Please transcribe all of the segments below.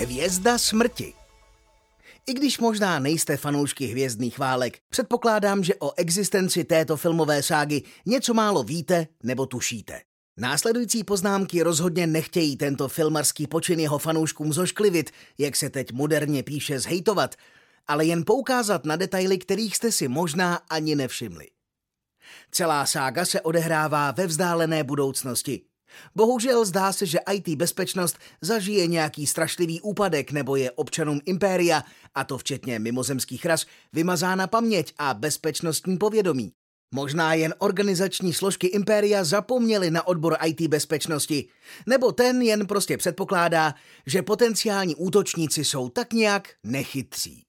Hvězda smrti. I když možná nejste fanoušky hvězdných válek, předpokládám, že o existenci této filmové ságy něco málo víte nebo tušíte. Následující poznámky rozhodně nechtějí tento filmarský počin jeho fanouškům zošklivit, jak se teď moderně píše zhejtovat, ale jen poukázat na detaily, kterých jste si možná ani nevšimli. Celá sága se odehrává ve vzdálené budoucnosti. Bohužel zdá se, že IT bezpečnost zažije nějaký strašlivý úpadek nebo je občanům impéria, a to včetně mimozemských ras, vymazána paměť a bezpečnostní povědomí. Možná jen organizační složky impéria zapomněly na odbor IT bezpečnosti, nebo ten jen prostě předpokládá, že potenciální útočníci jsou tak nějak nechytří.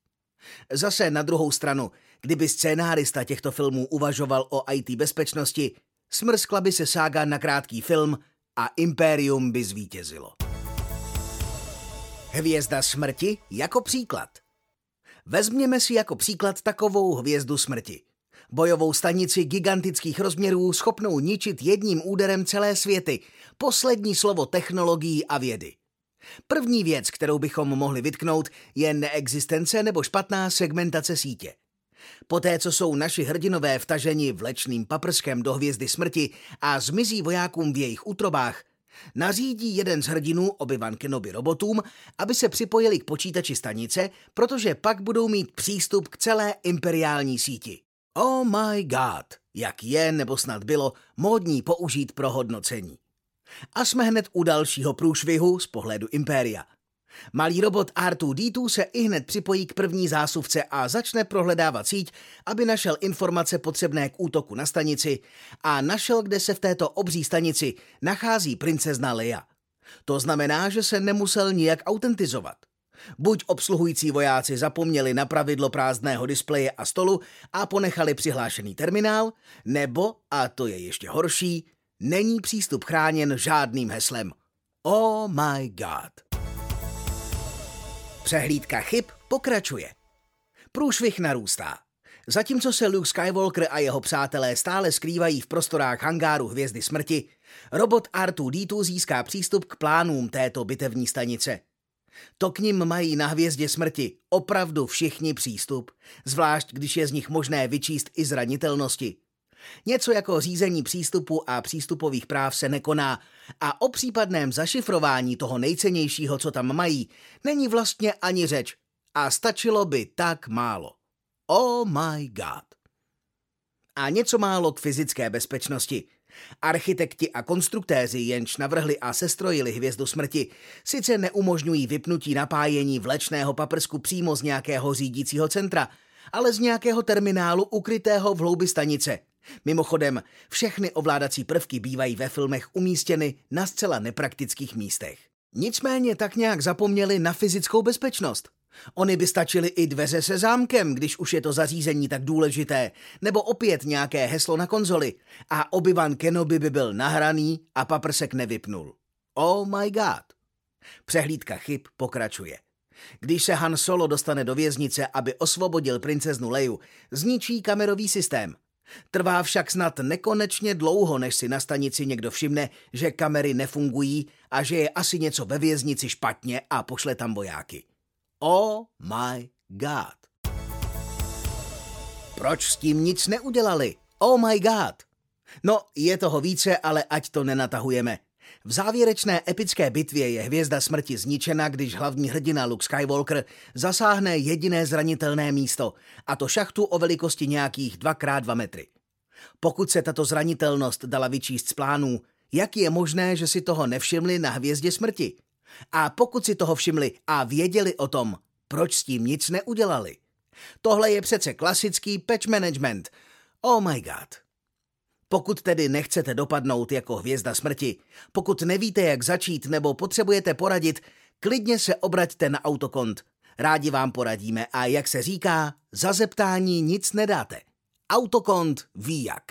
Zase na druhou stranu, kdyby scénárista těchto filmů uvažoval o IT bezpečnosti, smrskla by se sága na krátký film a Impérium by zvítězilo. Hvězda smrti jako příklad. Vezměme si jako příklad takovou hvězdu smrti. Bojovou stanici gigantických rozměrů schopnou ničit jedním úderem celé světy. Poslední slovo technologií a vědy. První věc, kterou bychom mohli vytknout, je neexistence nebo špatná segmentace sítě. Poté, co jsou naši hrdinové vtaženi vlečným paprskem do hvězdy smrti a zmizí vojákům v jejich útrobách, nařídí jeden z hrdinů Obi-Wan Kenobi robotům, aby se připojili k počítači stanice, protože pak budou mít přístup k celé imperiální síti. Oh my god, jak je nebo snad bylo módní použít pro hodnocení. A jsme hned u dalšího průšvihu z pohledu Impéria. Malý robot R2D2 se i hned připojí k první zásuvce a začne prohledávat síť, aby našel informace potřebné k útoku na stanici a našel, kde se v této obří stanici nachází princezna Leia. To znamená, že se nemusel nijak autentizovat. Buď obsluhující vojáci zapomněli na pravidlo prázdného displeje a stolu a ponechali přihlášený terminál, nebo, a to je ještě horší, není přístup chráněn žádným heslem. Oh my god. Přehlídka chyb pokračuje. Průšvih narůstá. Zatímco se Luke Skywalker a jeho přátelé stále skrývají v prostorách hangáru Hvězdy smrti, robot R2-D2 získá přístup k plánům této bitevní stanice. To k ním mají na Hvězdě smrti opravdu všichni přístup, zvlášť když je z nich možné vyčíst i zranitelnosti. Něco jako řízení přístupu a přístupových práv se nekoná a o případném zašifrování toho nejcennějšího, co tam mají, není vlastně ani řeč. A stačilo by tak málo. Oh my god. A něco málo k fyzické bezpečnosti. Architekti a konstruktéři, jenž navrhli a sestrojili hvězdu smrti, sice neumožňují vypnutí napájení vlečného paprsku přímo z nějakého řídícího centra, ale z nějakého terminálu ukrytého v hloubi stanice – Mimochodem, všechny ovládací prvky bývají ve filmech umístěny na zcela nepraktických místech. Nicméně tak nějak zapomněli na fyzickou bezpečnost. Oni by stačili i dveře se zámkem, když už je to zařízení tak důležité, nebo opět nějaké heslo na konzoli a obyvan Kenobi by byl nahraný a paprsek nevypnul. Oh my god. Přehlídka chyb pokračuje. Když se Han Solo dostane do věznice, aby osvobodil princeznu Leju, zničí kamerový systém Trvá však snad nekonečně dlouho, než si na stanici někdo všimne, že kamery nefungují a že je asi něco ve věznici špatně a pošle tam vojáky. Oh my god. Proč s tím nic neudělali? Oh my god. No, je toho více, ale ať to nenatahujeme. V závěrečné epické bitvě je hvězda smrti zničena, když hlavní hrdina Luke Skywalker zasáhne jediné zranitelné místo, a to šachtu o velikosti nějakých 2x2 metry. Pokud se tato zranitelnost dala vyčíst z plánů, jak je možné, že si toho nevšimli na hvězdě smrti? A pokud si toho všimli a věděli o tom, proč s tím nic neudělali? Tohle je přece klasický patch management. Oh my god. Pokud tedy nechcete dopadnout jako hvězda smrti, pokud nevíte, jak začít nebo potřebujete poradit, klidně se obraťte na autokont. Rádi vám poradíme a jak se říká, za zeptání nic nedáte. Autokont ví jak.